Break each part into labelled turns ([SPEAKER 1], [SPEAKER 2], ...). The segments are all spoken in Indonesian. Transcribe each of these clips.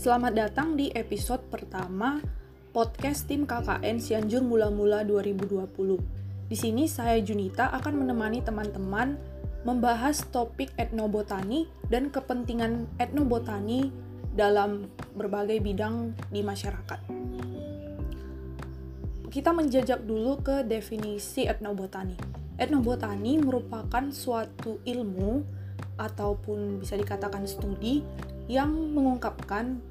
[SPEAKER 1] Selamat datang di episode pertama podcast tim KKN Sianjur Mula-Mula 2020. Di sini saya Junita akan menemani teman-teman membahas topik etnobotani dan kepentingan etnobotani dalam berbagai bidang di masyarakat. Kita menjajak dulu ke definisi etnobotani. Etnobotani merupakan suatu ilmu ataupun bisa dikatakan studi yang mengungkapkan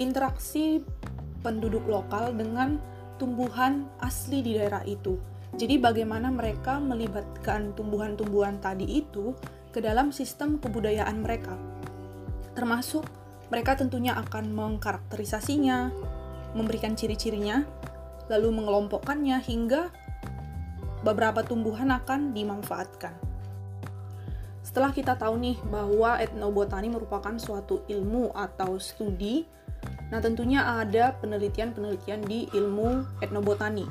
[SPEAKER 1] interaksi penduduk lokal dengan tumbuhan asli di daerah itu. Jadi bagaimana mereka melibatkan tumbuhan-tumbuhan tadi itu ke dalam sistem kebudayaan mereka. Termasuk mereka tentunya akan mengkarakterisasinya, memberikan ciri-cirinya, lalu mengelompokkannya hingga beberapa tumbuhan akan dimanfaatkan. Setelah kita tahu nih bahwa etnobotani merupakan suatu ilmu atau studi, nah tentunya ada penelitian-penelitian di ilmu etnobotani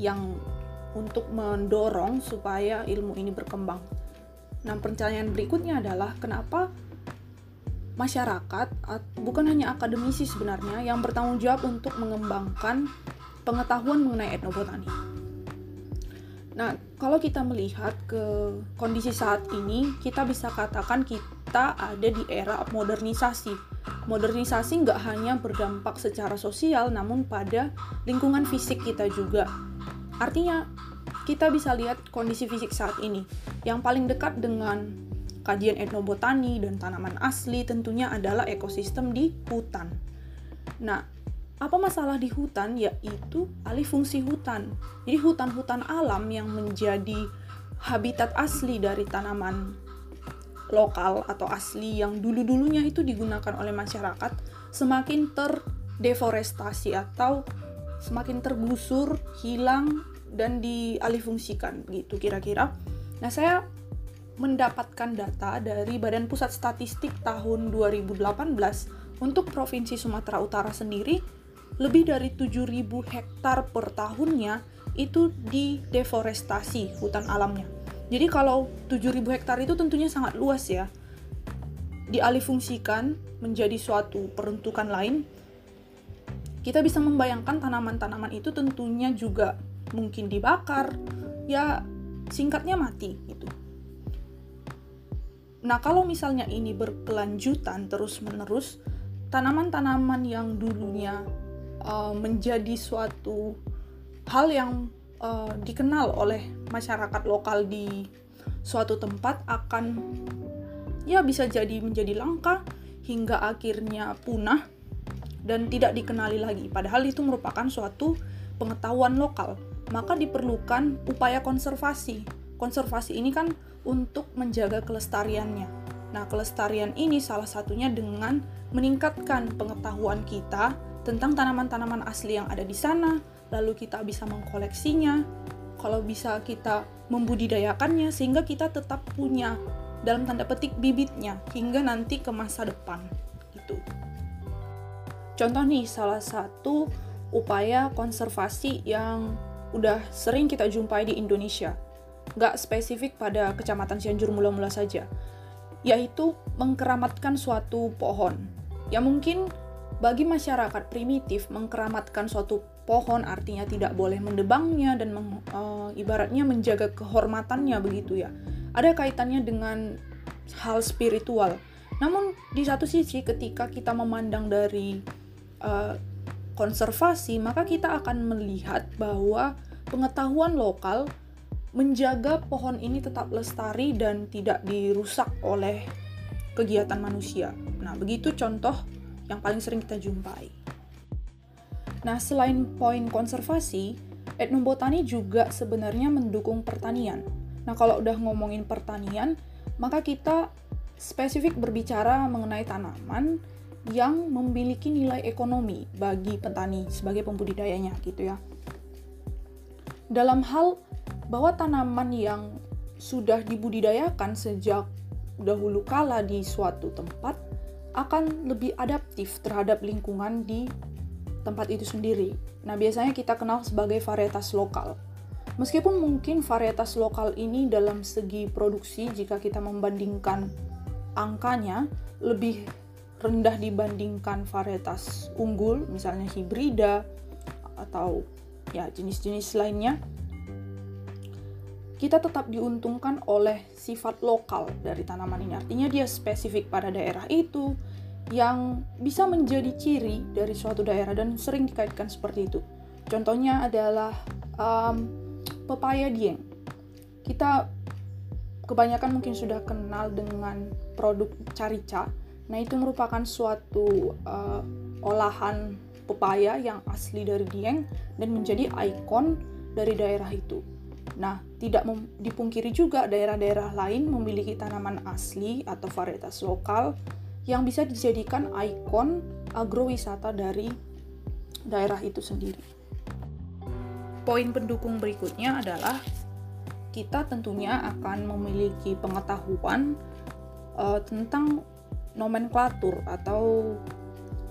[SPEAKER 1] yang untuk mendorong supaya ilmu ini berkembang. Nah, pertanyaan berikutnya adalah kenapa masyarakat bukan hanya akademisi sebenarnya yang bertanggung jawab untuk mengembangkan pengetahuan mengenai etnobotani. Nah, kalau kita melihat ke kondisi saat ini, kita bisa katakan kita ada di era modernisasi. Modernisasi nggak hanya berdampak secara sosial, namun pada lingkungan fisik kita juga. Artinya, kita bisa lihat kondisi fisik saat ini. Yang paling dekat dengan kajian etnobotani dan tanaman asli tentunya adalah ekosistem di hutan. Nah, apa masalah di hutan yaitu alih fungsi hutan. Jadi hutan-hutan alam yang menjadi habitat asli dari tanaman lokal atau asli yang dulu-dulunya itu digunakan oleh masyarakat semakin terdeforestasi atau semakin tergusur, hilang dan dialihfungsikan gitu kira-kira. Nah, saya mendapatkan data dari Badan Pusat Statistik tahun 2018 untuk Provinsi Sumatera Utara sendiri lebih dari 7.000 hektar per tahunnya itu di deforestasi hutan alamnya. Jadi kalau 7.000 hektar itu tentunya sangat luas ya. Dialihfungsikan menjadi suatu peruntukan lain. Kita bisa membayangkan tanaman-tanaman itu tentunya juga mungkin dibakar, ya singkatnya mati gitu. Nah, kalau misalnya ini berkelanjutan terus-menerus, tanaman-tanaman yang dulunya uh, menjadi suatu hal yang uh, dikenal oleh masyarakat lokal di suatu tempat akan ya bisa jadi menjadi langka hingga akhirnya punah dan tidak dikenali lagi. Padahal itu merupakan suatu pengetahuan lokal. Maka diperlukan upaya konservasi. Konservasi ini kan untuk menjaga kelestariannya. Nah kelestarian ini salah satunya dengan meningkatkan pengetahuan kita tentang tanaman-tanaman asli yang ada di sana, lalu kita bisa mengkoleksinya, kalau bisa kita membudidayakannya sehingga kita tetap punya dalam tanda petik bibitnya hingga nanti ke masa depan gitu. Contoh nih salah satu upaya konservasi yang udah sering kita jumpai di Indonesia. Nggak spesifik pada kecamatan Cianjur mula-mula saja, yaitu mengkeramatkan suatu pohon. Ya mungkin bagi masyarakat primitif, mengkeramatkan suatu pohon artinya tidak boleh mendebangnya dan meng, uh, ibaratnya menjaga kehormatannya begitu ya. Ada kaitannya dengan hal spiritual. Namun di satu sisi ketika kita memandang dari uh, konservasi, maka kita akan melihat bahwa pengetahuan lokal menjaga pohon ini tetap lestari dan tidak dirusak oleh kegiatan manusia. Nah, begitu contoh yang paling sering kita jumpai. Nah, selain poin konservasi, etnobotani juga sebenarnya mendukung pertanian. Nah, kalau udah ngomongin pertanian, maka kita spesifik berbicara mengenai tanaman yang memiliki nilai ekonomi bagi petani sebagai pembudidayanya gitu ya. Dalam hal bahwa tanaman yang sudah dibudidayakan sejak dahulu kala di suatu tempat akan lebih adaptif terhadap lingkungan di tempat itu sendiri. Nah, biasanya kita kenal sebagai varietas lokal. Meskipun mungkin varietas lokal ini dalam segi produksi jika kita membandingkan angkanya lebih rendah dibandingkan varietas unggul, misalnya hibrida atau ya jenis-jenis lainnya, kita tetap diuntungkan oleh sifat lokal dari tanaman ini. Artinya dia spesifik pada daerah itu yang bisa menjadi ciri dari suatu daerah dan sering dikaitkan seperti itu. Contohnya adalah um, pepaya dieng. Kita kebanyakan mungkin sudah kenal dengan produk carica. Nah, itu merupakan suatu uh, olahan pepaya yang asli dari Dieng dan menjadi ikon dari daerah itu. Nah, tidak dipungkiri juga daerah-daerah lain memiliki tanaman asli atau varietas lokal yang bisa dijadikan ikon agrowisata dari daerah itu sendiri. Poin pendukung berikutnya adalah kita tentunya akan memiliki pengetahuan uh, tentang nomenklatur atau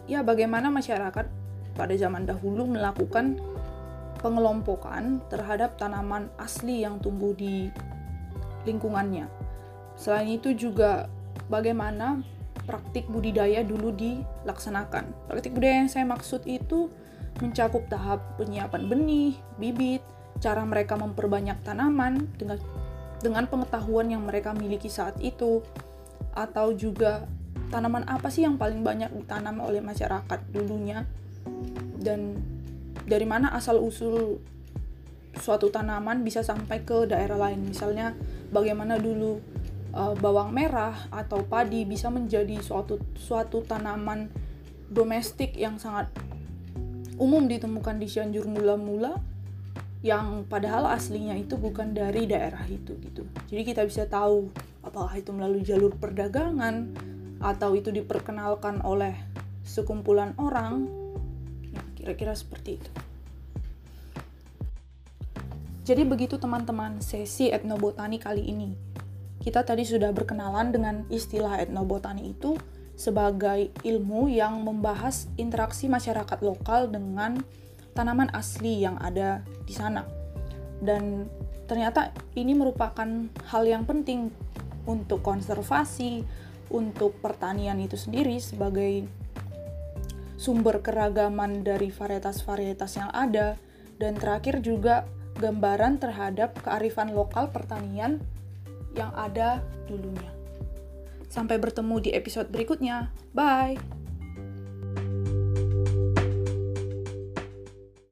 [SPEAKER 1] ya bagaimana masyarakat pada zaman dahulu melakukan pengelompokan terhadap tanaman asli yang tumbuh di lingkungannya. Selain itu juga bagaimana praktik budidaya dulu dilaksanakan. Praktik budidaya yang saya maksud itu mencakup tahap penyiapan benih, bibit, cara mereka memperbanyak tanaman dengan dengan pengetahuan yang mereka miliki saat itu atau juga tanaman apa sih yang paling banyak ditanam oleh masyarakat dulunya dan dari mana asal usul suatu tanaman bisa sampai ke daerah lain misalnya bagaimana dulu uh, bawang merah atau padi bisa menjadi suatu suatu tanaman domestik yang sangat umum ditemukan di Cianjur mula-mula yang padahal aslinya itu bukan dari daerah itu gitu. Jadi kita bisa tahu apakah itu melalui jalur perdagangan atau itu diperkenalkan oleh sekumpulan orang. Ya, kira-kira seperti itu. Jadi begitu teman-teman sesi etnobotani kali ini. Kita tadi sudah berkenalan dengan istilah etnobotani itu sebagai ilmu yang membahas interaksi masyarakat lokal dengan tanaman asli yang ada di sana. Dan ternyata ini merupakan hal yang penting untuk konservasi, untuk pertanian itu sendiri sebagai sumber keragaman dari varietas-varietas yang ada dan terakhir juga gambaran terhadap kearifan lokal pertanian yang ada dulunya. Sampai bertemu di episode berikutnya. Bye.